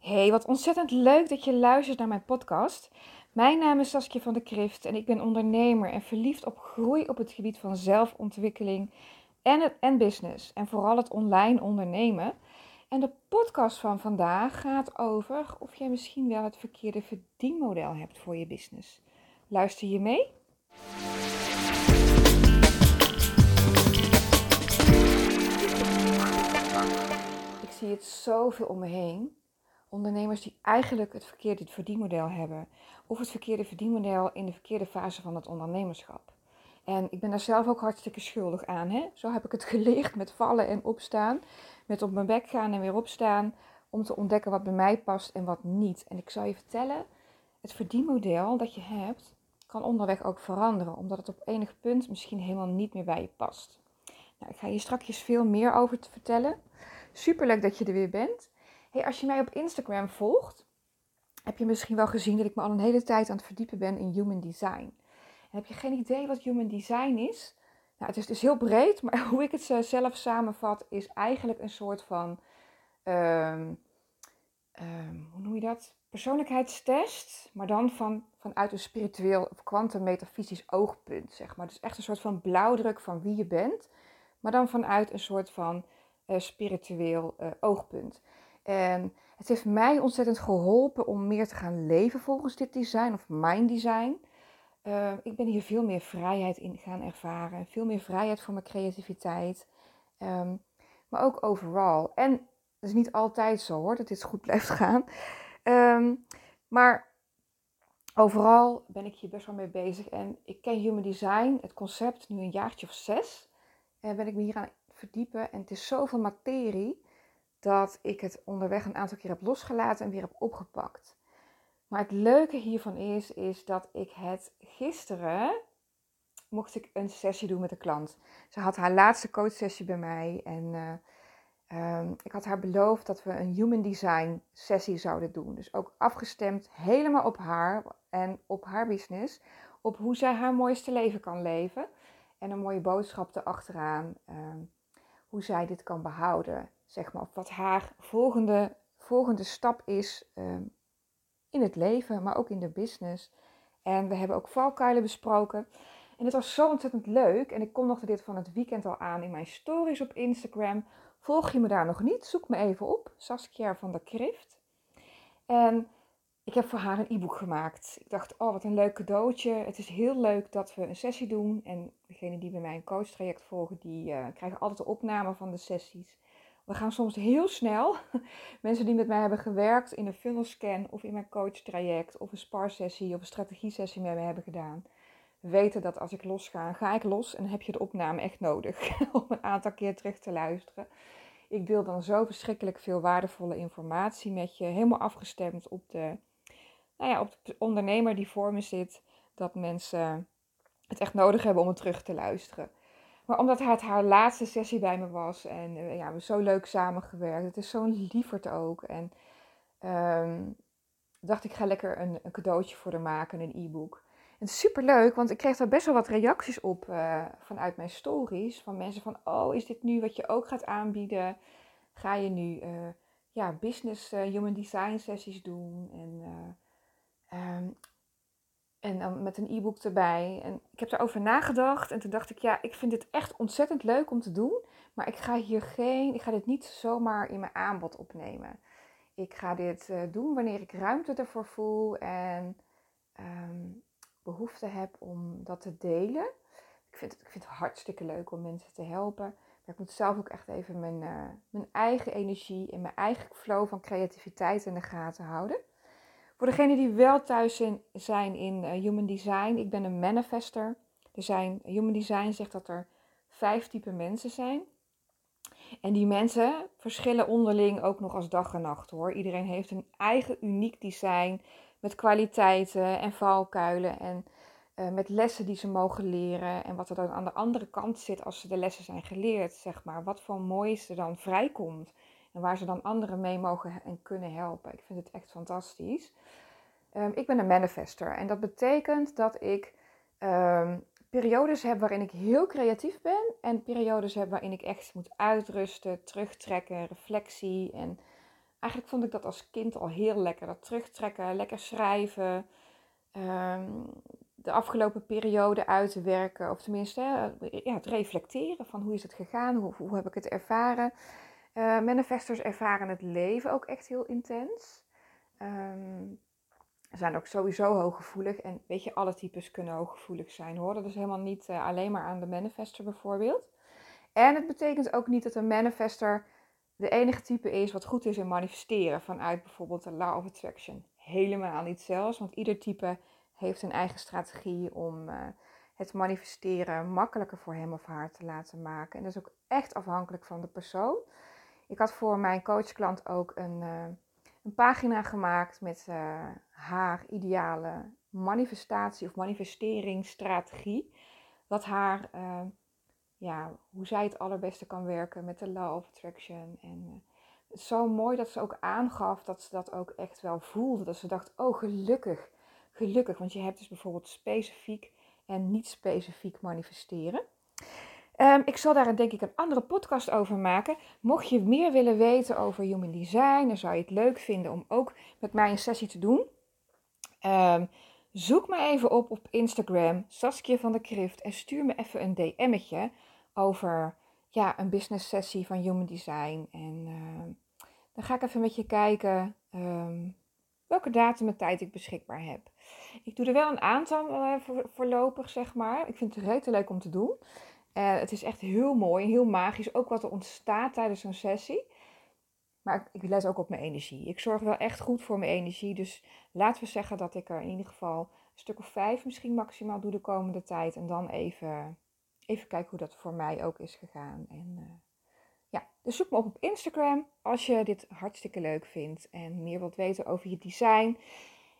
Hey, wat ontzettend leuk dat je luistert naar mijn podcast. Mijn naam is Saskia van der Krift en ik ben ondernemer en verliefd op groei op het gebied van zelfontwikkeling en, het, en business. En vooral het online ondernemen. En de podcast van vandaag gaat over of jij misschien wel het verkeerde verdienmodel hebt voor je business. Luister je mee? Ik zie het zoveel om me heen ondernemers die eigenlijk het verkeerde verdienmodel hebben. Of het verkeerde verdienmodel in de verkeerde fase van het ondernemerschap. En ik ben daar zelf ook hartstikke schuldig aan. Hè? Zo heb ik het geleerd met vallen en opstaan. Met op mijn bek gaan en weer opstaan. Om te ontdekken wat bij mij past en wat niet. En ik zal je vertellen, het verdienmodel dat je hebt, kan onderweg ook veranderen. Omdat het op enig punt misschien helemaal niet meer bij je past. Nou, ik ga je straks veel meer over te vertellen. Superleuk dat je er weer bent. Hey, als je mij op Instagram volgt, heb je misschien wel gezien dat ik me al een hele tijd aan het verdiepen ben in human design. Heb je geen idee wat human design is? Nou, het is dus heel breed, maar hoe ik het zelf samenvat, is eigenlijk een soort van, um, hoe noem je dat? Persoonlijkheidstest, maar dan van, vanuit een spiritueel of kwantummetafysisch oogpunt, zeg maar. Dus echt een soort van blauwdruk van wie je bent, maar dan vanuit een soort van uh, spiritueel uh, oogpunt. En het heeft mij ontzettend geholpen om meer te gaan leven volgens dit design of mijn design. Uh, ik ben hier veel meer vrijheid in gaan ervaren. Veel meer vrijheid voor mijn creativiteit. Um, maar ook overal. En het is niet altijd zo hoor, dat dit goed blijft gaan. Um, maar overal ben ik hier best wel mee bezig. En ik ken Human Design, het concept, nu een jaartje of zes. En ben ik me hier aan verdiepen. En het is zoveel materie dat ik het onderweg een aantal keer heb losgelaten en weer heb opgepakt. Maar het leuke hiervan is, is dat ik het gisteren mocht ik een sessie doen met een klant. Ze had haar laatste coachsessie bij mij en uh, um, ik had haar beloofd dat we een human design sessie zouden doen. Dus ook afgestemd helemaal op haar en op haar business, op hoe zij haar mooiste leven kan leven en een mooie boodschap erachteraan, uh, hoe zij dit kan behouden zeg maar, wat haar volgende, volgende stap is ehm, in het leven, maar ook in de business. En we hebben ook valkuilen besproken. En het was zo ontzettend leuk. En ik kondigde dit van het weekend al aan in mijn stories op Instagram. Volg je me daar nog niet? Zoek me even op. Saskia van der Krift. En ik heb voor haar een e-book gemaakt. Ik dacht, oh wat een leuk cadeautje. Het is heel leuk dat we een sessie doen. En degenen die bij mij een coach traject volgen, die uh, krijgen altijd de opname van de sessies. We gaan soms heel snel. Mensen die met mij hebben gewerkt in een funnel scan of in mijn coach traject of een spar sessie of een strategie sessie met me hebben gedaan, weten dat als ik los ga, ga ik los en heb je de opname echt nodig om een aantal keer terug te luisteren. Ik deel dan zo verschrikkelijk veel waardevolle informatie met je, helemaal afgestemd op de, nou ja, op de ondernemer die voor me zit, dat mensen het echt nodig hebben om het terug te luisteren. Maar omdat het haar laatste sessie bij me was en uh, ja, we zo leuk samengewerkt. Het is zo'n lieverd ook. En um, dacht ik ga lekker een, cadeautje voor haar maken, een e-book. En super leuk, want ik kreeg daar best wel wat reacties op uh, vanuit mijn stories. Van mensen van, oh, is dit nu wat je ook gaat aanbieden? Ga je nu uh, ja, business human design sessies doen? En um, en dan met een e-book erbij. En ik heb erover nagedacht. En toen dacht ik, ja, ik vind dit echt ontzettend leuk om te doen. Maar ik ga hier geen, ik ga dit niet zomaar in mijn aanbod opnemen. Ik ga dit uh, doen wanneer ik ruimte ervoor voel en um, behoefte heb om dat te delen. Ik vind, het, ik vind het hartstikke leuk om mensen te helpen. Maar ik moet zelf ook echt even mijn, uh, mijn eigen energie en mijn eigen flow van creativiteit in de gaten houden. Voor degenen die wel thuis zijn in eh, Human Design, ik ben een manifester. Er zijn, Human Design zegt dat er vijf typen mensen zijn. En die mensen verschillen onderling ook nog als dag en nacht hoor. Iedereen heeft een eigen uniek design met kwaliteiten en valkuilen en uh, met lessen die ze mogen leren. En wat er dan aan de andere kant zit als ze de lessen zijn geleerd, zeg maar. Wat voor moois er dan vrijkomt. En waar ze dan anderen mee mogen en kunnen helpen. Ik vind het echt fantastisch. Um, ik ben een manifester en dat betekent dat ik um, periodes heb waarin ik heel creatief ben en periodes heb waarin ik echt moet uitrusten, terugtrekken, reflectie en Eigenlijk vond ik dat als kind al heel lekker. Dat terugtrekken, lekker schrijven. Ehm, de afgelopen periode uit te werken. Of tenminste, ja, het reflecteren van hoe is het gegaan, hoe, hoe heb ik het ervaren. Uh, manifestors ervaren het leven ook echt heel intens. Um, zijn ook sowieso hooggevoelig. En weet je, alle types kunnen hooggevoelig zijn hoor. Dat is helemaal niet uh, alleen maar aan de manifester bijvoorbeeld. En het betekent ook niet dat een manifester de enige type is wat goed is in manifesteren vanuit bijvoorbeeld de Law of Attraction. Helemaal niet zelfs, want ieder type heeft een eigen strategie om uh, het manifesteren makkelijker voor hem of haar te laten maken. En dat is ook echt afhankelijk van de persoon. Ik had voor mijn coachklant ook een, uh, een pagina gemaakt met uh, haar ideale manifestatie of manifesteringsstrategie. Wat haar ja, hoe zij het allerbeste kan werken met de Law of Attraction. En zo mooi dat ze ook aangaf dat ze dat ook echt wel voelde. Dat ze dacht, oh gelukkig, gelukkig. Want je hebt dus bijvoorbeeld specifiek en niet specifiek manifesteren. Um, ik zal daar denk ik een andere podcast over maken. Mocht je meer willen weten over human design, dan zou je het leuk vinden om ook met mij een sessie te doen. Um, zoek me even op op Instagram, Saskia van der Krift, en stuur me even een DM'tje over ja, een business sessie van Human Design. En uh, dan ga ik even met je kijken welke datum en tijd ik beschikbaar heb. Ik doe er wel een aantal voor, voorlopig, zeg maar. Ik vind het rete leuk om te doen. Uh, het is echt heel mooi, heel magisch. Ook wat er ontstaat tijdens zo'n sessie. Maar ik, let ook op mijn energie. Ik zorg wel echt goed voor mijn energie. Dus laten we zeggen dat ik er in ieder geval een stuk of vijf misschien maximaal doe de komende tijd. En dan even even kijken hoe dat voor mij ook is gegaan. En uh, ja, dus zoek me op op Instagram als je dit hartstikke leuk vindt en meer wilt weten over je design.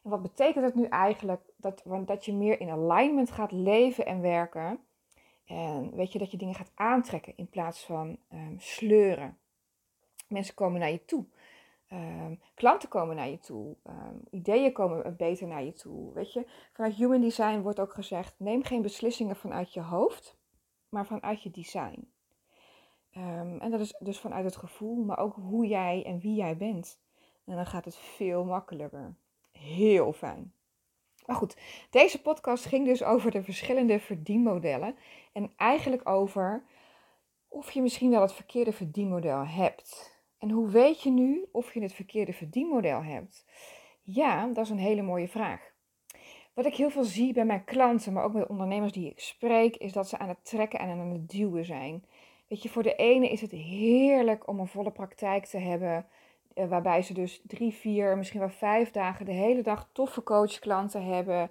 En wat betekent het nu eigenlijk? Dat, dat je meer in alignment gaat leven en werken. En weet je, dat je dingen gaat aantrekken in plaats van um, sleuren. Mensen komen naar je toe. Um, klanten komen naar je toe. Um, ideeën komen beter naar je toe. Weet je, vanuit Human Design wordt ook gezegd: neem geen beslissingen vanuit je hoofd maar vanuit je design. En dat is dus vanuit het gevoel, maar ook hoe jij en wie jij bent. En dan gaat het veel makkelijker. Heel fijn. Maar goed, deze podcast ging dus over de verschillende verdienmodellen. En eigenlijk over of je misschien wel het verkeerde verdienmodel hebt. En hoe weet je nu of je het verkeerde verdienmodel hebt? Ja, dat is een hele mooie vraag. Wat ik heel veel zie bij mijn klanten, maar ook bij ondernemers die ik spreek, is dat ze aan het trekken en aan het duwen zijn. Weet je, voor de ene is het heerlijk om een volle praktijk te hebben, waarbij ze dus drie, vier, misschien wel vijf dagen de hele dag toffe coachklanten hebben.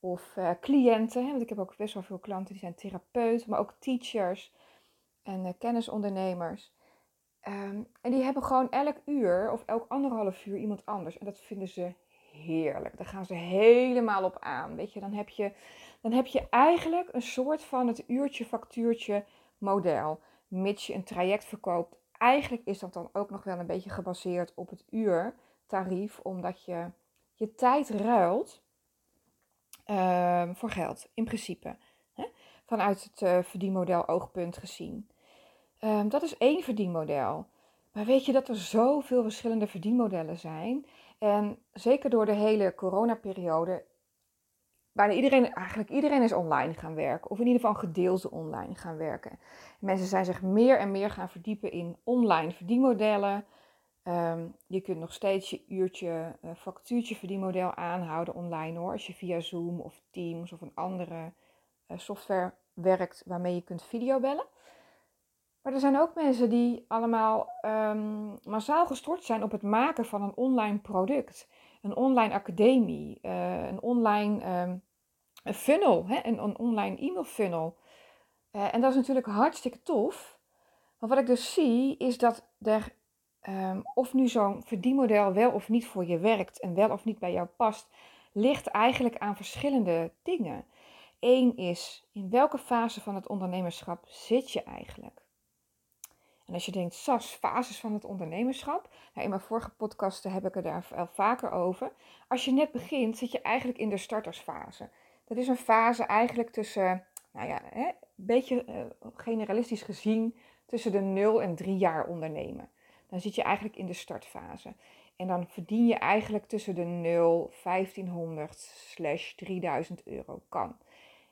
Of uh, cliënten, hè, want ik heb ook best wel veel klanten die zijn therapeuten, maar ook teachers en uh, kennisondernemers. Um, en die hebben gewoon elk uur of elk anderhalf uur iemand anders. En dat vinden ze heerlijk. Daar gaan ze helemaal op aan. Weet je, dan heb je, dan heb je eigenlijk een soort van het uurtje factuurtje model. Mits je een traject verkoopt. Eigenlijk is dat dan ook nog wel een beetje gebaseerd op het uurtarief, omdat je je tijd ruilt uh, voor geld, in principe. Hè? Vanuit het uh, verdienmodel oogpunt gezien. Um, dat is één verdienmodel. Maar weet je dat er zoveel verschillende verdienmodellen zijn? En zeker door de hele coronaperiode, bijna iedereen, eigenlijk iedereen is online gaan werken. Of in ieder geval gedeelte online gaan werken. Mensen zijn zich meer en meer gaan verdiepen in online verdienmodellen. Um, je kunt nog steeds je uurtje, uh, factuurtje verdienmodel aanhouden online hoor. Als je via Zoom of Teams of een andere uh, software werkt waarmee je kunt videobellen. Maar er zijn ook mensen die allemaal um, massaal gestort zijn op het maken van een online product. Een online academie, uh, een online een funnel, hè? Een, online e-mail funnel. Uh, en dat is natuurlijk hartstikke tof. Maar wat ik dus zie is dat er, um, of nu zo'n verdienmodel wel of niet voor je werkt en wel of niet bij jou past, ligt eigenlijk aan verschillende dingen. Eén is, in welke fase van het ondernemerschap zit je eigenlijk? En als je denkt, SAS, fases van het ondernemerschap. Nou, in mijn vorige podcasten heb ik het daar al vaker over. Als je net begint, zit je eigenlijk in de startersfase. Dat is een fase eigenlijk tussen, nou ja, een beetje uh, generalistisch gezien, tussen de 0 en 3 jaar ondernemen. dan zit je eigenlijk in de startfase. En dan verdien je eigenlijk tussen de 0, 1500 slash 3000 euro kan.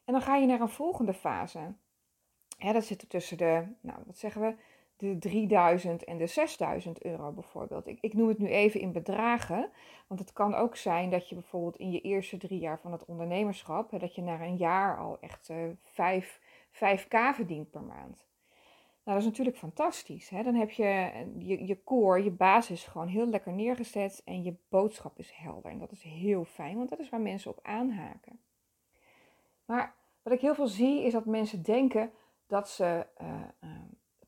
En dan ga je naar een volgende fase. Hè, dat zit er tussen de, nou wat zeggen we, de 3000 en de 6000 euro bijvoorbeeld. Ik, ik noem het nu even in bedragen, want het kan ook zijn dat je bijvoorbeeld in je eerste drie jaar van het ondernemerschap, hè, dat je na een jaar al echt uh, 5, 5k verdient per maand. Nou, dat is natuurlijk fantastisch. Hè? Dan heb je, je je core, je basis gewoon heel lekker neergezet en je boodschap is helder. En dat is heel fijn, want dat is waar mensen op aanhaken. Maar wat ik heel veel zie is dat mensen denken dat ze uh,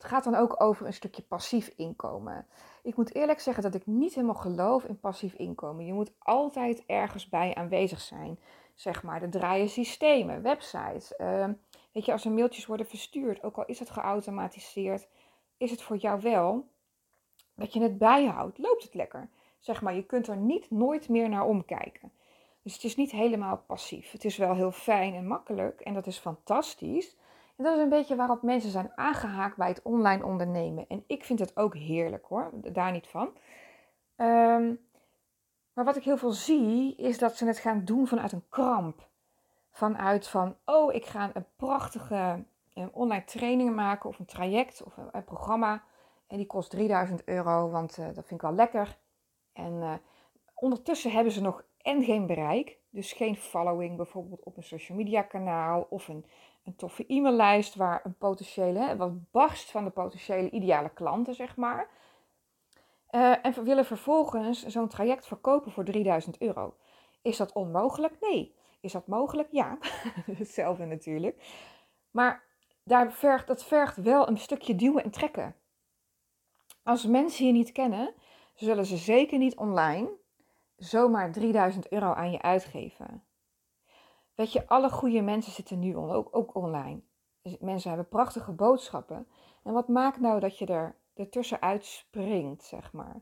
het gaat dan ook over een stukje passief inkomen. Ik moet eerlijk zeggen dat ik niet helemaal geloof in passief inkomen. Je moet altijd ergens bij aanwezig zijn. Zeg maar, er draaien systemen, websites. Uh, weet je, als er mailtjes worden verstuurd, ook al is het geautomatiseerd, is het voor jou wel dat je het bijhoudt. Loopt het lekker? Zeg maar, je kunt er niet nooit meer naar omkijken. Dus het is niet helemaal passief. Het is wel heel fijn en makkelijk en dat is fantastisch. Dat is een beetje waarop mensen zijn aangehaakt bij het online ondernemen. En ik vind het ook heerlijk hoor, daar niet van. Um, maar wat ik heel veel zie, is dat ze het gaan doen vanuit een kramp. Vanuit van, oh, ik ga een prachtige een online training maken of een traject of een, programma. En die kost 3000 euro, want uh, dat vind ik wel lekker. En uh, ondertussen hebben ze nog en geen bereik. Dus geen following bijvoorbeeld op een social media kanaal of een, een toffe e-maillijst waar een potentiële, wat barst van de potentiële ideale klanten, zeg maar. Uh, en willen vervolgens zo'n traject verkopen voor 3000 euro. Is dat onmogelijk? Nee. Is dat mogelijk? Ja. Hetzelfde natuurlijk. Maar daar vergt, dat vergt wel een stukje duwen en trekken. Als mensen je niet kennen, zullen ze zeker niet online zomaar 3000 euro aan je uitgeven. Weet je, alle goede mensen zitten nu ook, ook online. Dus mensen hebben prachtige boodschappen. En wat maakt nou dat je er ertussenuit springt, zeg maar?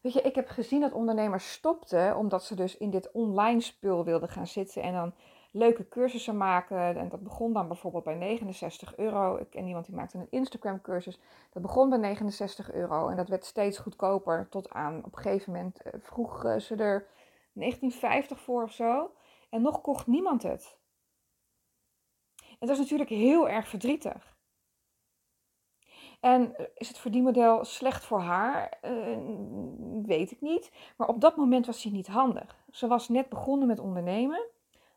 Weet je, ik heb gezien dat ondernemers stopten omdat ze dus in dit online spul wilden gaan zitten en dan leuke cursussen maken. En dat begon dan bijvoorbeeld bij 69 euro. Ik ken iemand die maakte een Instagram cursus. Dat begon bij 69 euro en dat werd steeds goedkoper tot aan op een gegeven moment eh, vroeg ze er 1950 voor of zo. En nog kocht niemand het. En dat is natuurlijk heel erg verdrietig. En eh, is het verdienmodel slecht voor haar? Uh, weet ik niet. Maar op dat moment was hij niet handig. Ze was net begonnen met ondernemen.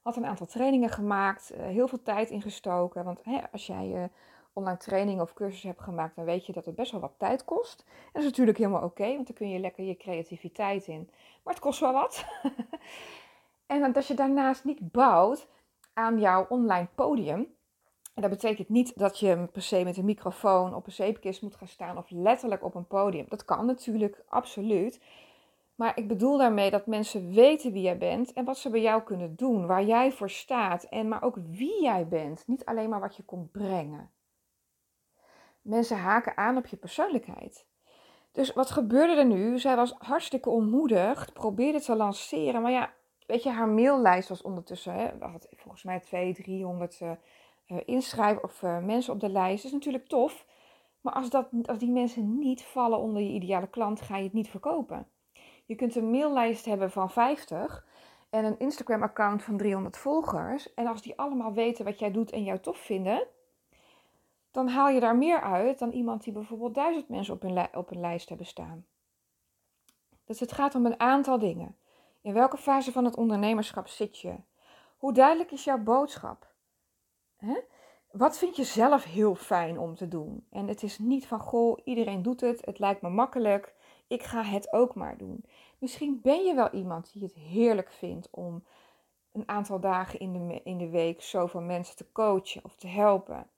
Had een aantal trainingen gemaakt. Uh, heel veel tijd ingestoken. Want hè, als jij online training of cursus hebt gemaakt, dan weet je dat het best wel wat tijd kost. En dat is natuurlijk helemaal oké, want dan kun je lekker je creativiteit in. Maar het kost wel wat. En dat je daarnaast niet bouwt aan jouw online podium. En dat betekent niet dat je per se met een microfoon op een zeepkist moet gaan staan of letterlijk op een podium. Dat kan natuurlijk, absoluut. Maar ik bedoel daarmee dat mensen weten wie jij bent en wat ze bij jou kunnen doen, waar jij voor staat en maar ook wie jij bent, niet alleen maar wat je komt brengen. Mensen haken aan op je persoonlijkheid. Dus wat gebeurde er nu? Zij was hartstikke ontmoedigd, probeerde te lanceren, maar ja, weet je, haar maillijst was ondertussen, hè, had volgens mij 200, 300 uh, inschrijven of uh, mensen op de lijst. Dat is natuurlijk tof. Maar als, dat, als die mensen niet vallen onder je ideale klant, ga je het niet verkopen. Je kunt een maillijst hebben van 50 en een Instagram-account van 300 volgers. En als die allemaal weten wat jij doet en jou tof vinden, dan haal je daar meer uit dan iemand die bijvoorbeeld duizend mensen op een, op een lijst hebben staan. Dus het gaat om een aantal dingen. In welke fase van het ondernemerschap zit je? Hoe duidelijk is jouw boodschap? Wat vind je zelf heel fijn om te doen? En het is niet van, goh, iedereen doet het, het lijkt me makkelijk, ik ga het ook maar doen. Misschien ben je wel iemand die het heerlijk vindt om een aantal dagen in de, in de week zoveel mensen te coachen of te helpen.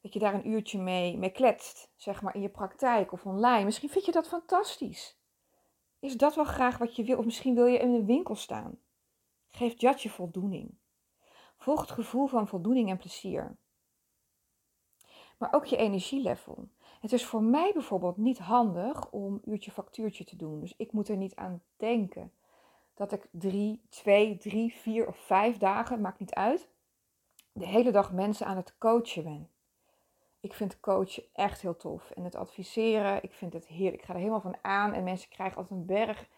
Dat je daar een uurtje mee, mee kletst, zeg maar in je praktijk of online. Misschien vind je dat fantastisch. Is dat wel graag wat je wil? Of misschien wil je in een winkel staan. Geeft dat je voldoening. Volg het gevoel van voldoening en plezier. Maar ook je energielevel. Het is voor mij bijvoorbeeld niet handig om uurtje factuurtje te doen. Dus ik moet er niet aan denken dat ik drie, twee, drie, vier of vijf dagen, maakt niet uit, de hele dag mensen aan het coachen ben. Ik vind coachen echt heel tof. En het adviseren, ik vind het heerlijk. Ik ga er helemaal van aan. En mensen krijgen altijd een berg,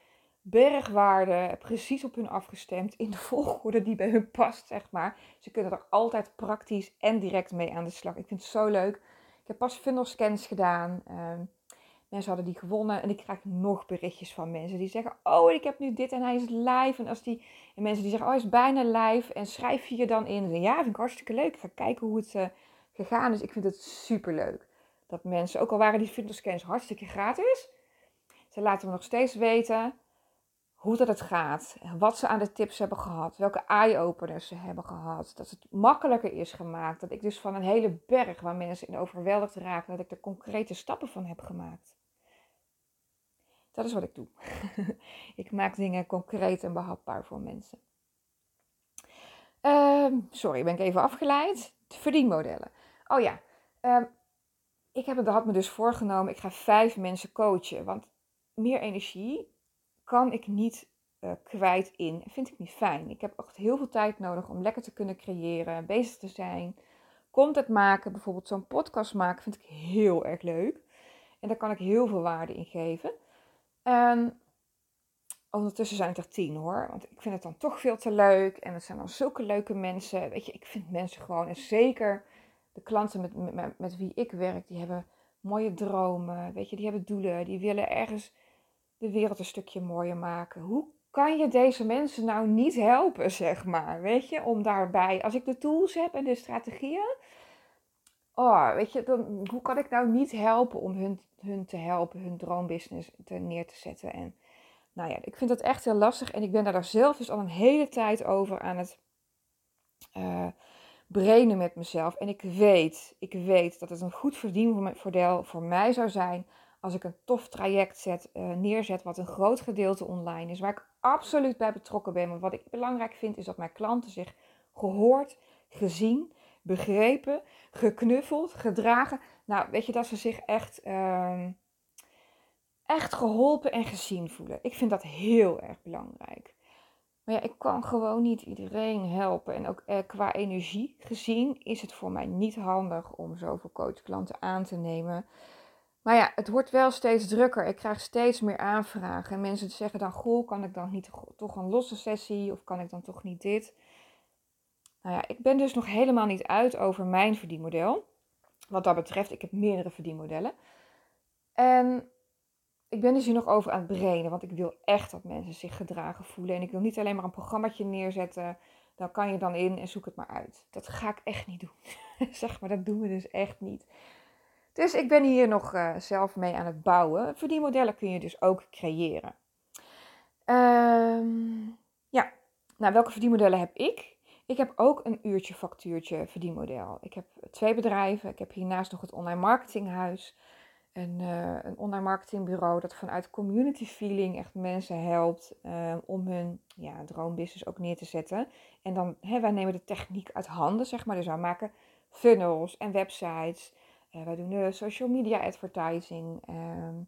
bergwaarde precies op hun afgestemd. In de volgorde die bij hun past, zeg maar. Ze kunnen er altijd praktisch en direct mee aan de slag. Ik vind het zo leuk. Ik heb pas funnel scans gedaan. Um, Mensen hadden die gewonnen. En ik krijg nog berichtjes van mensen die zeggen: Oh, ik heb nu dit en hij is live. En, als die, en mensen die zeggen: Oh, hij is bijna live. En schrijf je je dan in. Ja, vind ik hartstikke leuk. Ik ga kijken hoe het uh, gegaan is. Ik vind het super leuk. Dat mensen, ook al waren die scans hartstikke gratis, ze laten me nog steeds weten hoe dat het gaat. Wat ze aan de tips hebben gehad. Welke eye-openers ze hebben gehad. Dat het makkelijker is gemaakt. Dat ik dus van een hele berg waar mensen in overweldigd raken, dat ik er concrete stappen van heb gemaakt. Dat is wat ik doe. ik maak dingen concreet en behapbaar voor mensen. Uh, sorry, ben ik even afgeleid. Verdienmodellen. Oh ja, uh, ik heb had me dus voorgenomen, ik ga vijf mensen coachen. Want meer energie kan ik niet uh, kwijt in. Vind ik niet fijn. Ik heb echt heel veel tijd nodig om lekker te kunnen creëren, bezig te zijn. Content maken, bijvoorbeeld zo'n podcast maken, vind ik heel erg leuk. En daar kan ik heel veel waarde in geven. En ondertussen zijn het er tien hoor. Want ik vind het dan toch veel te leuk. En het zijn dan zulke leuke mensen. Weet je, ik vind mensen gewoon, en zeker de klanten met, met, met wie ik werk, die hebben mooie dromen. Weet je, die hebben doelen. Die willen ergens de wereld een stukje mooier maken. Hoe kan je deze mensen nou niet helpen, zeg maar? Weet je, om daarbij, als ik de tools heb en de strategieën. Oh, weet je, dan, hoe kan ik nou niet helpen om hun hun te helpen hun droombusiness te, neer te zetten. En nou ja, ik vind dat echt heel lastig. En ik ben daar zelf dus al een hele tijd over aan het uh, brainen met mezelf. En ik weet, ik weet dat het een goed verdienmodel voor mij zou zijn als ik een tof traject zet, uh, neerzet, wat een groot gedeelte online is, waar ik absoluut bij betrokken ben. Maar wat ik belangrijk vind, is dat mijn klanten zich gehoord, gezien, begrepen, geknuffeld, gedragen. Nou, weet je, dat ze zich echt, uh, echt geholpen en gezien voelen. Ik vind dat heel erg belangrijk. Maar ja, ik kan gewoon niet iedereen helpen. En ook eh, qua energie gezien is het voor mij niet handig om zoveel coachklanten aan te nemen. Maar ja, het wordt wel steeds drukker. Ik krijg steeds meer aanvragen. En mensen zeggen dan, goh, kan ik dan niet toch een losse sessie? Of kan ik dan toch niet dit? Nou ja, ik ben dus nog helemaal niet uit over mijn verdienmodel. Wat dat betreft, ik heb meerdere verdienmodellen. En ik ben dus hier nog over aan het brainen, want ik wil echt dat mensen zich gedragen voelen. En ik wil niet alleen maar een programmaatje neerzetten, dan kan je dan in en zoek het maar uit. Dat ga ik echt niet doen. zeg maar, dat doen we dus echt niet. Dus ik ben hier nog uh, zelf mee aan het bouwen. Verdienmodellen kun je dus ook creëren. Um, ja, nou welke verdienmodellen heb ik? Ik heb ook een uurtje factuurtje verdienmodel. Ik heb twee bedrijven. Ik heb hiernaast nog het online marketinghuis. Een, uh, een online marketingbureau dat vanuit community feeling echt mensen helpt uh, om hun ja, droombusiness ook neer te zetten. En dan, hè, wij nemen de techniek uit handen, zeg maar. Dus wij maken funnels en websites. Uh, wij doen social media advertising. Ehm,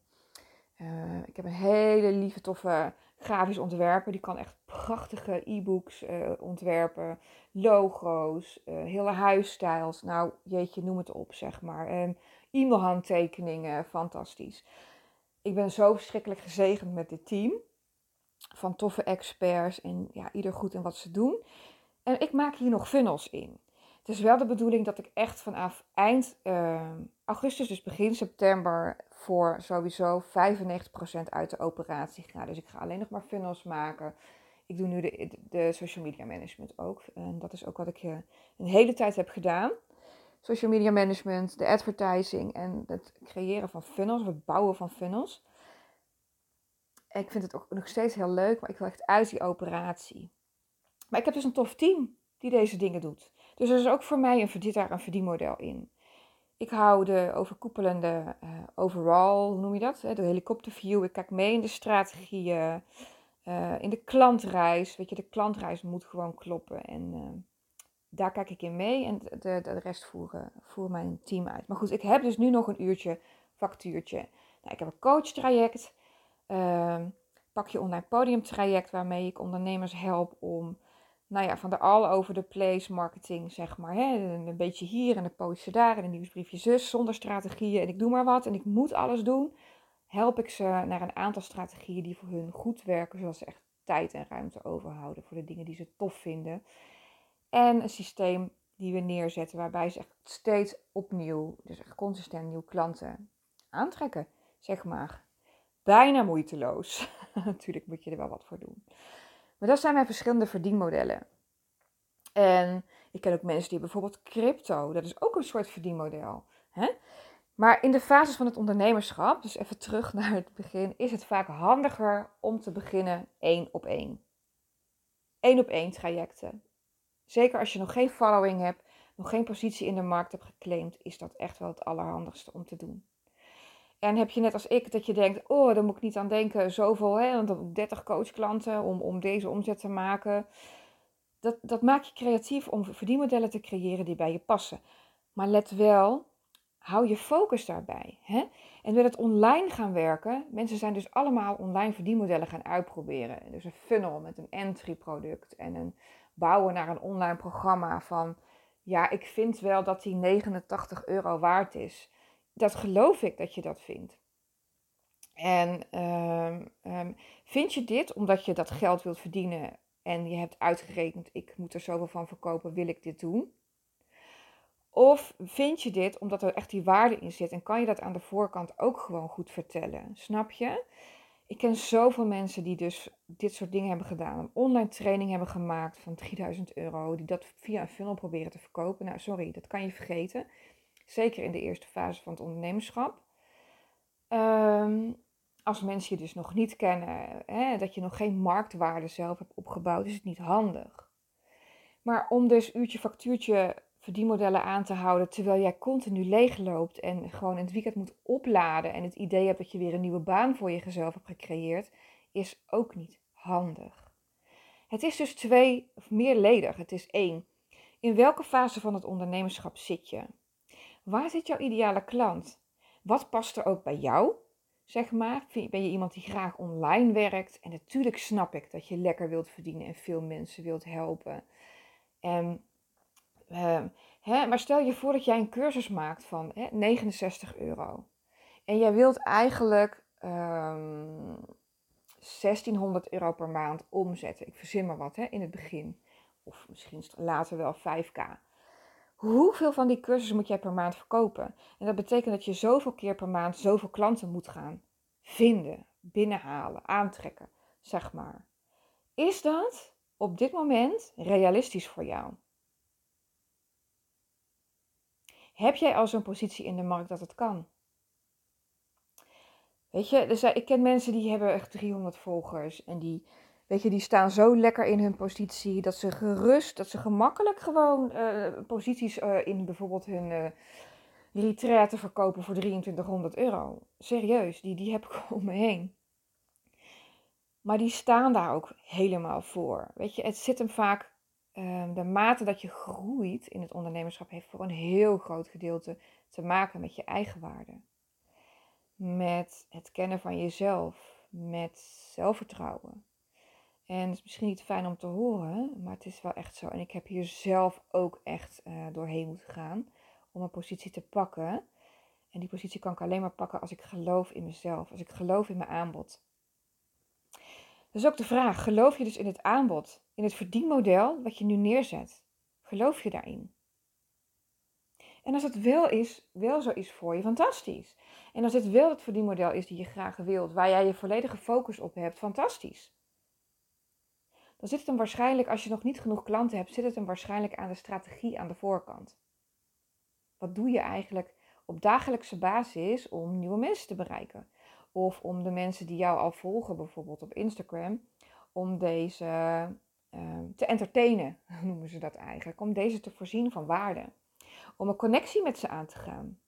ik heb een hele lieve, toffe grafisch ontwerper. Die kan echt prachtige e-books ontwerpen, logo's, hele huisstijls. Nou, jeetje, noem het op, zeg maar. E-mailhandtekeningen, fantastisch. Ik ben zo verschrikkelijk gezegend met dit team van toffe experts en ja, ieder goed in wat ze doen. En ik maak hier nog funnels in. Het is wel de bedoeling dat ik echt vanaf eind uh, augustus, dus begin september, voor sowieso 95% uit de operatie ga. Dus ik ga alleen nog maar funnels maken. Ik doe nu de, de social media management ook. En dat is ook wat ik uh, een hele tijd heb gedaan. Social media management, de advertising en het creëren van funnels, het bouwen van funnels. ik vind het ook nog steeds heel leuk, maar ik wil echt uit die operatie. Maar ik heb dus een tof team die deze dingen doet. Dus er is ook voor mij een, daar een verdienmodel in. Ik hou de overkoepelende uh, overall, hoe noem je dat? De helikopterview. Ik kijk mee in de strategieën, uh, in de klantreis. Weet je, de klantreis moet gewoon kloppen. En uh, daar kijk ik in mee en de, rest voeren, voer mijn team uit. Maar goed, ik heb dus nu nog een uurtje factuurtje. Nou, ik heb een coachtraject, uh, pak je online podiumtraject, waarmee ik ondernemers help om nou ja, van de all over the place marketing, zeg maar. Hè? Een beetje hier en een postje daar en een nieuwsbriefje zus, zonder strategieën en ik doe maar wat en ik moet alles doen. Help ik ze naar een aantal strategieën die voor hun goed werken, zodat ze echt tijd en ruimte overhouden voor de dingen die ze tof vinden. En een systeem die we neerzetten waarbij ze echt steeds opnieuw, dus echt consistent nieuwe klanten aantrekken, zeg maar. Bijna moeiteloos. Natuurlijk moet je er wel wat voor doen. Maar dat zijn mijn verschillende verdienmodellen. En ik ken ook mensen die bijvoorbeeld crypto, dat is ook een soort verdienmodel. Hè? Maar in de fases van het ondernemerschap, dus even terug naar het begin, is het vaak handiger om te beginnen één op één. Eén op één trajecten. Zeker als je nog geen following hebt, nog geen positie in de markt hebt geclaimd, is dat echt wel het allerhandigste om te doen. En heb je net als ik dat je denkt, oh, daar moet ik niet aan denken, zoveel, hè, want 30 coachklanten om, om deze omzet te maken. Dat, dat maakt je creatief om verdienmodellen te creëren die bij je passen. Maar let wel, hou je focus daarbij. Hè? En wil het online gaan werken, mensen zijn dus allemaal online verdienmodellen gaan uitproberen. Dus een funnel met een entry product en een bouwen naar een online programma van, ja, ik vind wel dat die 89 euro waard is dat geloof ik dat je dat vindt. En ehm, ehm, vind je dit omdat je dat geld wilt verdienen en je hebt uitgerekend, ik moet er zoveel van verkopen, wil ik dit doen? Of vind je dit omdat er echt die waarde in zit en kan je dat aan de voorkant ook gewoon goed vertellen? Snap je? Ik ken zoveel mensen die dus dit soort dingen hebben gedaan. Een online training hebben gemaakt van 3000 euro. Die dat via een funnel proberen te verkopen. Nou, sorry, dat kan je vergeten. Zeker in de eerste fase van het ondernemerschap. Ehm, als mensen je dus nog niet kennen, hè, dat je nog geen marktwaarde zelf hebt opgebouwd, is het niet handig. Maar om dus uurtje factuurtje verdienmodellen aan te houden terwijl jij continu leegloopt en gewoon in het weekend moet opladen en het idee hebt dat je weer een nieuwe baan voor jezelf hebt gecreëerd, is ook niet handig. Het is dus twee of meerledig. Het is één. In welke fase van het ondernemerschap zit je? Waar zit jouw ideale klant? Wat past er ook bij jou? Zeg maar, ben je iemand die graag online werkt? En natuurlijk snap ik dat je lekker wilt verdienen en veel mensen wilt helpen. En, ehm, hè, maar stel je voor dat jij een cursus maakt van hè, 69 euro. En jij wilt eigenlijk 1600 ehm, euro per maand omzetten. Ik verzin maar wat hè, in het begin. Of misschien later wel 5k. Hoeveel van die cursussen moet jij per maand verkopen? En dat betekent dat je zoveel keer per maand zoveel klanten moet gaan vinden, binnenhalen, aantrekken, zeg maar. Is dat op dit moment realistisch voor jou? Heb jij al zo'n positie in de markt dat het kan? Weet je, dus ik ken mensen die hebben echt 300 volgers en die Weet je, die staan zo lekker in hun positie dat ze gerust, dat ze gemakkelijk gewoon uh, posities uh, in bijvoorbeeld hun uh, retraite verkopen voor 2300 euro. Serieus, die, die heb ik om me heen. Maar die staan daar ook helemaal voor. Weet je, het zit hem vaak, ehm, de mate dat je groeit in het ondernemerschap heeft voor een heel groot gedeelte te maken met je eigen waarde. Met het kennen van jezelf, met zelfvertrouwen en het is misschien niet fijn om te horen, maar het is wel echt zo. En ik heb hier zelf ook echt uh, doorheen moeten gaan om een positie te pakken. En die positie kan ik alleen maar pakken als ik geloof in mezelf, als ik geloof in mijn aanbod. Is ook de vraag, geloof je dus in het aanbod, in het verdienmodel wat je nu neerzet? Geloof je daarin? En als het wel, is, wel zo is voor je, fantastisch. En als dit wel het verdienmodel is die je graag wilt, waar jij je volledige focus op hebt, fantastisch dan zit het hem waarschijnlijk, als je nog niet genoeg klanten hebt, zit het hem waarschijnlijk aan de strategie aan de voorkant. Wat doe je eigenlijk op dagelijkse basis om nieuwe mensen te bereiken? Of om de mensen die jou al volgen, bijvoorbeeld op Instagram, om deze uh, te entertainen, noemen ze dat eigenlijk. Om deze te voorzien van waarde. Om een connectie met ze aan te gaan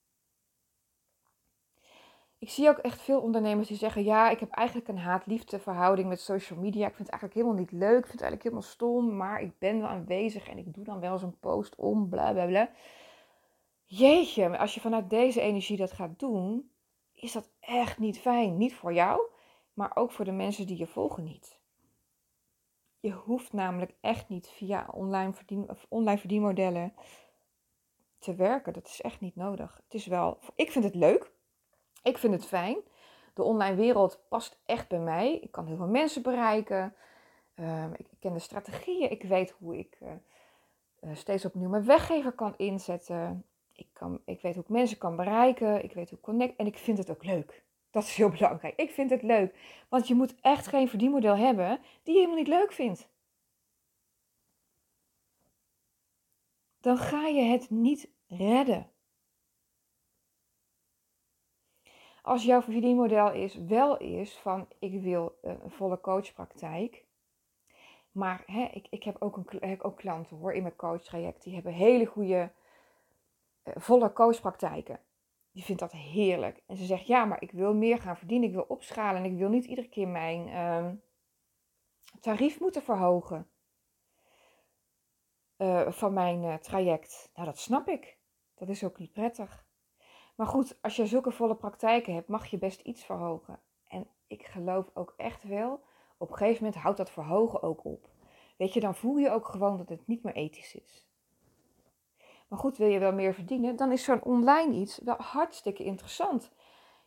ik zie ook echt veel ondernemers die zeggen: Ja, ik heb eigenlijk een haat-liefde met social media. Ik vind het eigenlijk helemaal niet leuk. Ik vind het eigenlijk helemaal stom. Maar ik ben wel aanwezig en ik doe dan wel zo'n post om, bla bla bla. Jeetje, als je vanuit deze energie dat gaat doen, is dat echt niet fijn. Niet voor jou, maar ook voor de mensen die je volgen niet. Je hoeft namelijk echt niet via online, verdien, online verdienmodellen te werken. Dat is echt niet nodig. Het is wel, ik vind het leuk. Ik vind het fijn. De online wereld past echt bij mij. Ik kan heel veel mensen bereiken. Ehm, ik ken de strategieën. Ik weet hoe ik uh, uh, steeds opnieuw mijn weggever kan inzetten. Ik, kan, ik weet hoe ik mensen kan bereiken. Ik weet hoe ik connect. En ik vind het ook leuk. Dat is heel belangrijk. Ik vind het leuk. Want je moet echt geen verdienmodel hebben die je helemaal niet leuk vindt. Dan ga je het niet redden. Als jouw verdienmodel is, wel is van ik wil een volle coachpraktijk. Maar hè, ik, ik heb ook, een, heb ook klanten hoor in mijn coachtraject. Die hebben hele goede volle coachpraktijken. Die vindt dat heerlijk. En ze zegt ja, maar ik wil meer gaan verdienen. Ik wil opschalen en ik wil niet iedere keer mijn uh, tarief moeten verhogen. Uh, van mijn uh, traject. Nou, dat snap ik. Dat is ook niet prettig. Maar goed, als je zulke volle praktijken hebt, mag je best iets verhogen. En ik geloof ook echt wel, op een gegeven moment houdt dat verhogen ook op. Weet je, dan voel je ook gewoon dat het niet meer ethisch is. Maar goed, wil je wel meer verdienen, dan is zo'n online iets wel hartstikke interessant.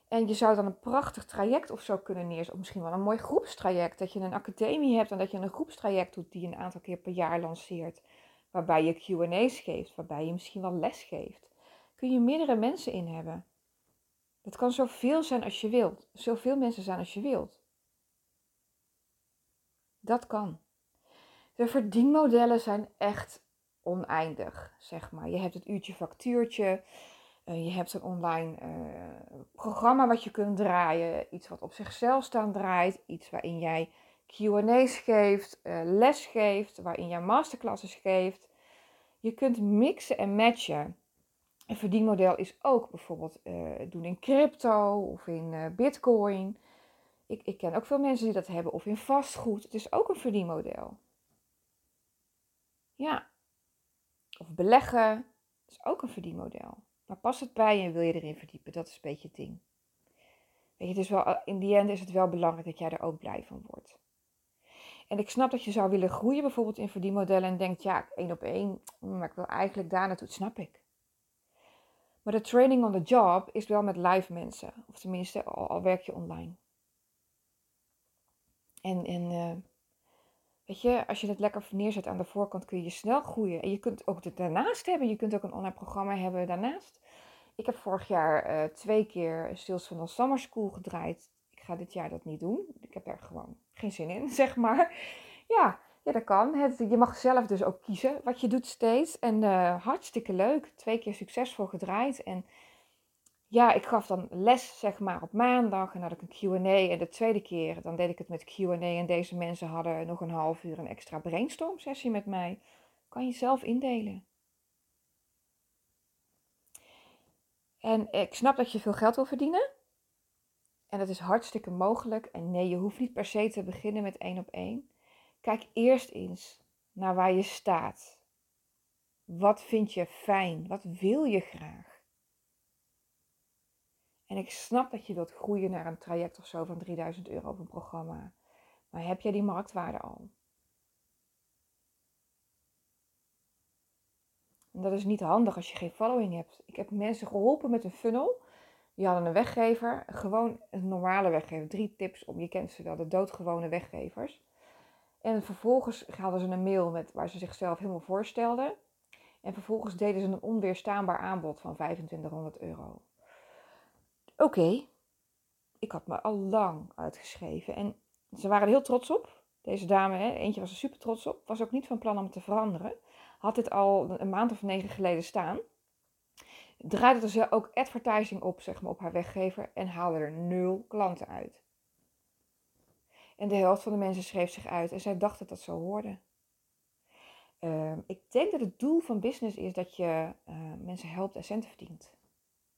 En je zou dan een prachtig traject of zo kunnen neerzetten. Of misschien wel een mooi groepstraject. Dat je een academie hebt en dat je een groepstraject doet die een aantal keer per jaar lanceert. Waarbij je QA's geeft, waarbij je misschien wel les geeft. Kun je meerdere mensen in hebben. Dat kan zoveel zijn als je wilt. Zoveel mensen zijn als je wilt. Dat kan. De verdienmodellen zijn echt oneindig, zeg maar. Je hebt het uurtje factuurtje. Uh, je hebt een online uh, programma wat je kunt draaien. Iets wat op zichzelf staan draait. Iets waarin jij QA's geeft, uh, les geeft, waarin jij masterclasses geeft. Je kunt mixen en matchen. Een verdienmodel is ook bijvoorbeeld doen in crypto of in bitcoin. Ik, ik ken ook veel mensen die dat hebben of in vastgoed. Het is ook een verdienmodel. Ja. Of beleggen. Is ook een verdienmodel. Maar past het bij en wil je erin verdiepen? Dat is een beetje het ding. Weet je, is wel, in die end is het wel belangrijk dat jij er ook blij van wordt. En ik snap dat je zou willen groeien bijvoorbeeld in verdienmodellen en denkt, ja, één op één, maar ik wil eigenlijk daar naartoe, snap ik. Maar de training on the job is wel met live mensen, of tenminste al, werk je online. En, uh, je, als je het lekker neerzet aan de voorkant kun je snel groeien. En je kunt ook het daarnaast hebben. Je kunt ook een online programma hebben daarnaast. Ik heb vorig jaar uh, twee keer Sales van de Summer School gedraaid. Ik ga dit jaar dat niet doen. Ik heb er gewoon geen zin in, zeg maar. Ja, ja dat kan. Het, je mag zelf dus ook kiezen wat je doet steeds. En uh, hartstikke leuk. Twee keer succesvol gedraaid. En ja, ik gaf dan les, zeg maar, op maandag. En had ik een QA. En de tweede keer, dan deed ik het met QA. En deze mensen hadden nog een half uur een extra brainstorm sessie met mij. Kan je zelf indelen. En ik snap dat je veel geld wil verdienen. En dat is hartstikke mogelijk. En nee, je hoeft niet per se te beginnen met één op één. Kijk eerst eens naar waar je staat. Wat vind je fijn? Wat wil je graag? En ik snap dat je wilt groeien naar een traject of zo van 3000 euro op een programma. Maar heb jij die marktwaarde al? En dat is niet handig als je geen following hebt. Ik heb mensen geholpen met een funnel. Die hadden een weggever, gewoon een normale weggever. Drie tips om, je kent ze wel, de doodgewone weggevers. En vervolgens hadden ze een mail met, waar ze zichzelf helemaal voorstelden. En vervolgens deden ze een onweerstaanbaar aanbod van 2500 euro. Oké, ik had me al lang uitgeschreven. En ze waren er heel trots op. Deze dame, hè, eentje was er super trots op. Was ook niet van plan om te veranderen. Had dit al een maand of negen geleden staan. Draaide ze ook advertising op, zeg maar, op haar weggever. En haalde er nul klanten uit. En de helft van de mensen schreef zich uit. En zij dacht dat dat zo hoorde. Uh, ik denk dat het doel van business is dat je uh, mensen helpt en centen verdient.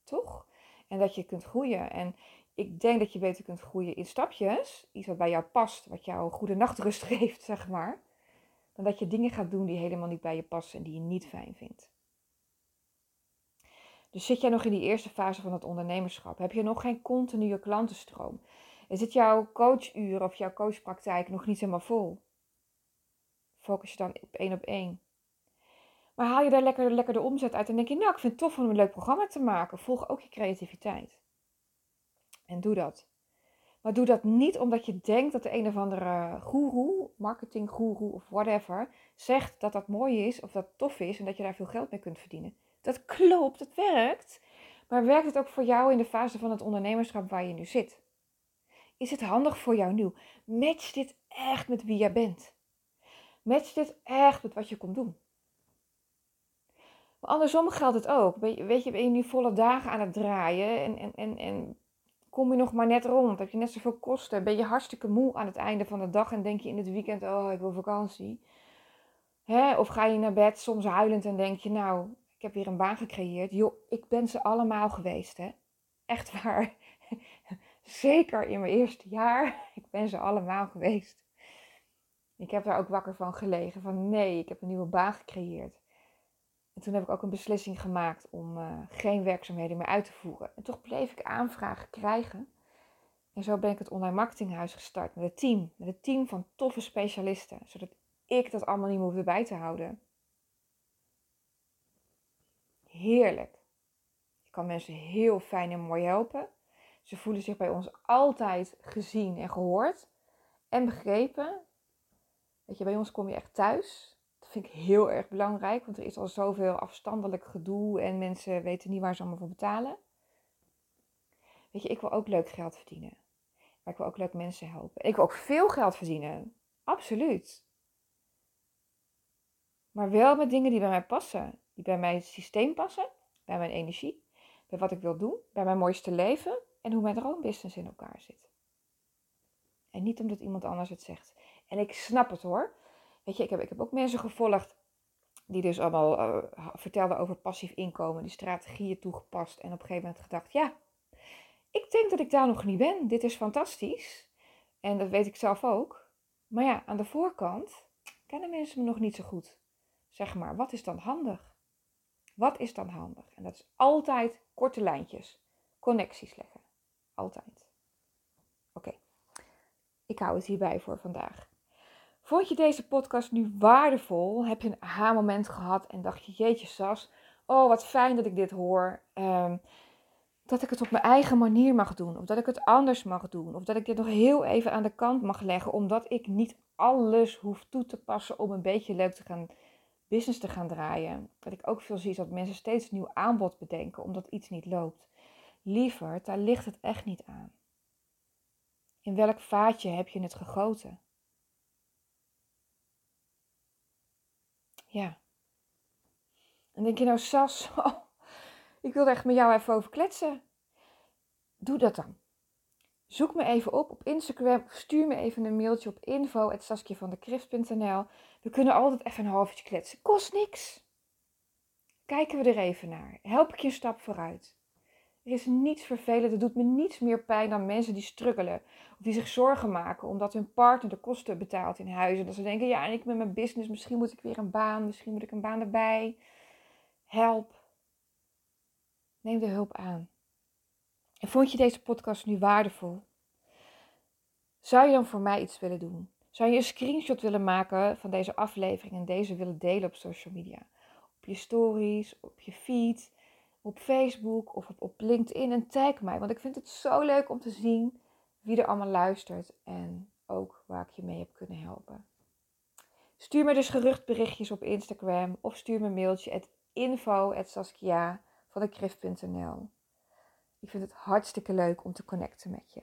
Toch? En dat je kunt groeien. En ik denk dat je beter kunt groeien in stapjes. Iets wat bij jou past, wat jou goede nachtrust geeft, zeg maar. Dan dat je dingen gaat doen die helemaal niet bij je passen en die je niet fijn vindt. Dus zit jij nog in die eerste fase van het ondernemerschap? Heb je nog geen continue klantenstroom? Zit jouw coachuur of jouw coachpraktijk nog niet helemaal vol? focus je dan op één op één. Maar haal je daar lekker, lekker de omzet uit en denk je, nou, ik vind het tof om een leuk programma te maken. Volg ook je creativiteit. En doe dat. Maar doe dat niet omdat je denkt dat de een of andere guru, marketinggoeroe of whatever, zegt dat dat mooi is of dat tof is en dat je daar veel geld mee kunt verdienen. Dat klopt, het werkt. Maar werkt het ook voor jou in de fase van het ondernemerschap waar je nu zit? Is het handig voor jou nu? Match dit echt met wie jij bent. Match dit echt met wat je komt doen. Andersom geldt het ook. Weet je, ben je nu volle dagen aan het draaien en, en, en, en kom je nog maar net rond? Heb je net zoveel kosten? Ben je hartstikke moe aan het einde van de dag en denk je in het weekend, oh, ik wil vakantie? Hè? Of ga je naar bed soms huilend en denk je, nou, ik heb weer een baan gecreëerd. Joh, ik ben ze allemaal geweest, hè. Echt waar. Zeker in mijn eerste jaar. Ik ben ze allemaal geweest. Ik heb daar ook wakker van gelegen. Van nee, ik heb een nieuwe baan gecreëerd. En toen heb ik ook een beslissing gemaakt om uh, geen werkzaamheden meer uit te voeren. En toch bleef ik aanvragen krijgen. En zo ben ik het online marketinghuis gestart met een team. Met een team van toffe specialisten. Zodat ik dat allemaal niet hoefde bij te houden. Heerlijk. Ik kan mensen heel fijn en mooi helpen. Ze voelen zich bij ons altijd gezien en gehoord en begrepen. Weet je, bij ons kom je echt thuis. Vind ik heel erg belangrijk, want er is al zoveel afstandelijk gedoe en mensen weten niet waar ze allemaal voor betalen. Weet je, ik wil ook leuk geld verdienen. Maar ik wil ook leuk mensen helpen. Ik wil ook veel geld verdienen. Absoluut. Maar wel met dingen die bij mij passen. Die bij mijn systeem passen, bij mijn energie, bij wat ik wil doen, bij mijn mooiste leven en hoe mijn droombusiness in elkaar zit. En niet omdat iemand anders het zegt. En ik snap het hoor. Weet je, ik heb, ik heb ook mensen gevolgd die dus allemaal uh, vertelden over passief inkomen, die strategieën toegepast en op een gegeven moment gedacht, ja, ik denk dat ik daar nog niet ben. Dit is fantastisch. En dat weet ik zelf ook. Maar ja, aan de voorkant kennen mensen me nog niet zo goed. Zeg maar, wat is dan handig? Wat is dan handig? En dat is altijd korte lijntjes, connecties leggen. Altijd. Oké, ik hou het hierbij voor vandaag. Vond je deze podcast nu waardevol? Heb je een aha-moment gehad en dacht je, jeetje Sas, oh wat fijn dat ik dit hoor. Um, dat ik het op mijn eigen manier mag doen. Of dat ik het anders mag doen. Of dat ik dit nog heel even aan de kant mag leggen. Omdat ik niet alles hoef toe te passen om een beetje leuk te gaan business te gaan draaien. Wat ik ook veel zie is dat mensen steeds nieuw aanbod bedenken omdat iets niet loopt. Liever, daar ligt het echt niet aan. In welk vaatje heb je het gegoten? Ja. En denk je nou, Sas, oh, ik wil echt met jou even over kletsen. Doe dat dan. Zoek me even op op Instagram. Stuur me even een mailtje op info.saskiavandekrift.nl We kunnen altijd even een half uurtje kletsen. Kost niks. Kijken we er even naar. Help ik je een stap vooruit. Er is niets vervelend. Het doet me niets meer pijn dan mensen die struggelen. Of die zich zorgen maken omdat hun partner de kosten betaalt in huis. En dat ze denken, ja, en ik met mijn business, misschien moet ik weer een baan. Misschien moet ik een baan erbij. Help. Neem de hulp aan. En vond je deze podcast nu waardevol? Zou je dan voor mij iets willen doen? Zou je een screenshot willen maken van deze aflevering en deze willen delen op social media? Op je stories, op je feed, op Facebook of op, LinkedIn en tag mij. Want ik vind het zo leuk om te zien wie er allemaal luistert en ook waar ik je mee heb kunnen helpen. Stuur me dus geruchtberichtjes op Instagram of stuur me een mailtje at info van de ik vind het hartstikke leuk om te connecten met je.